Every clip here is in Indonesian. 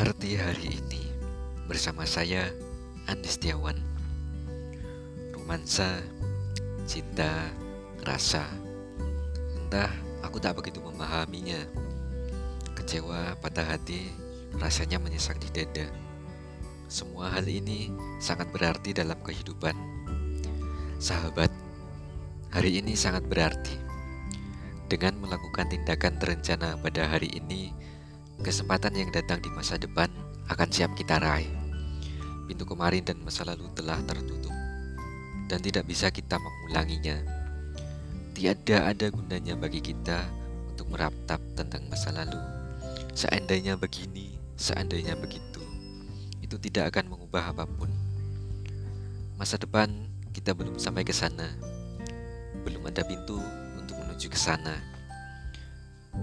Arti hari ini bersama saya Andi Setiawan. Romansa, cinta, rasa. Entah aku tak begitu memahaminya. Kecewa, patah hati, rasanya menyesak di dada. Semua hal ini sangat berarti dalam kehidupan. Sahabat, hari ini sangat berarti. Dengan melakukan tindakan terencana pada hari ini Kesempatan yang datang di masa depan akan siap kita raih. Pintu kemarin dan masa lalu telah tertutup dan tidak bisa kita mengulanginya. Tiada ada gunanya bagi kita untuk meratap tentang masa lalu. Seandainya begini, seandainya begitu, itu tidak akan mengubah apa pun. Masa depan kita belum sampai ke sana. Belum ada pintu untuk menuju ke sana.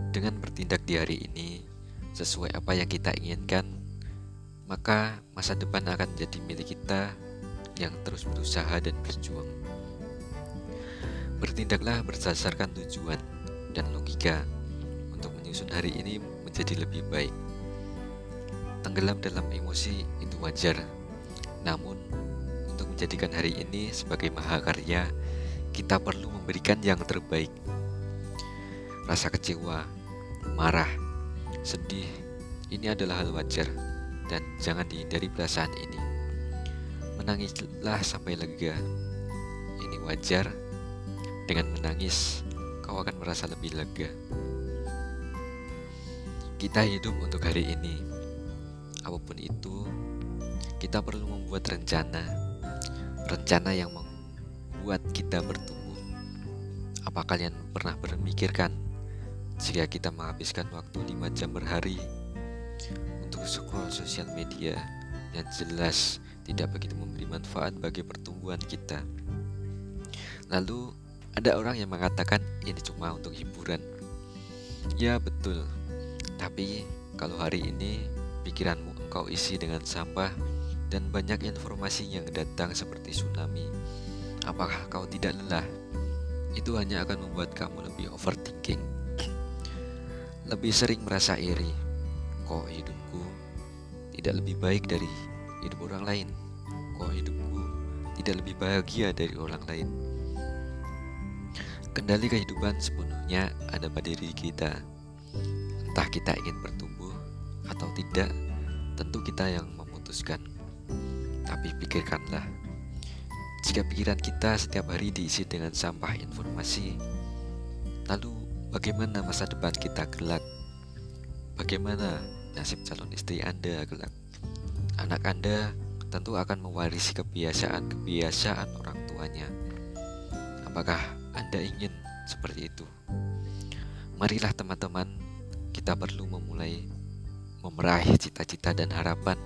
Dengan bertindak di hari ini, sesuai apa yang kita inginkan, maka masa depan akan menjadi milik kita yang terus berusaha dan berjuang. Bertindaklah berdasarkan tujuan dan logika untuk menyusun hari ini menjadi lebih baik. Tenggelam dalam emosi itu wajar, namun untuk menjadikan hari ini sebagai mahakarya, kita perlu memberikan yang terbaik. Rasa kecewa, marah, Sedih, ini adalah hal wajar dan jangan dihindari perasaan ini. Menangislah sampai lega. Ini wajar. Dengan menangis, kau akan merasa lebih lega. Kita hidup untuk hari ini. Apa pun itu, kita perlu membuat rencana. Rencana yang membuat kita bertumbuh. Apa kalian pernah berpikirkan jika kita menghabiskan waktu 5 jam berhari untuk scroll sosial media yang jelas tidak begitu memberi manfaat bagi pertumbuhan kita. Lalu ada orang yang mengatakan ini cuma untuk hiburan. Ya betul. Tapi kalau hari ini pikiranmu engkau isi dengan sampah dan banyak informasi yang datang seperti tsunami, apakah kau tidak lelah? Itu hanya akan membuat kamu lebih overthinking lebih sering merasa iri. Kok hidupku tidak lebih baik dari hidup orang lain? Kok hidupku tidak lebih bahagia dari orang lain? Kendali kehidupan sepenuhnya ada pada diri kita. Entah kita ingin bertumbuh atau tidak, tentu kita yang memutuskan. Tapi pikirkanlah, jika pikiran kita setiap hari diisi dengan sampah informasi, lalu Bagaimana masa depan kita kelak? Bagaimana nasib calon istri Anda kelak? Anak Anda tentu akan mewarisi kebiasaan-kebiasaan orang tuanya. Apakah Anda ingin seperti itu? Marilah teman-teman, kita perlu memulai memeraih cita-cita dan harapan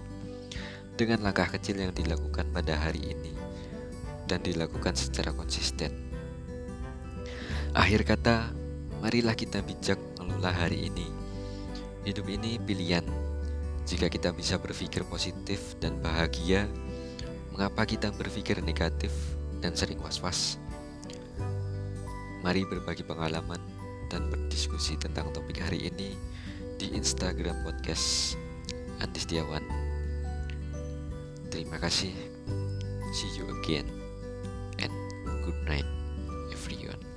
dengan langkah kecil yang dilakukan pada hari ini dan dilakukan secara konsisten. Akhir kata, Marilah kita bijak mengelola hari ini. Hidup ini pilihan. Jika kita bisa berpikir positif dan bahagia, mengapa kita berpikir negatif dan sering was-was? Mari berbagi pengalaman dan berdiskusi tentang topik hari ini di Instagram podcast Andi Setiawan. Terima kasih. See you again and good night everyone.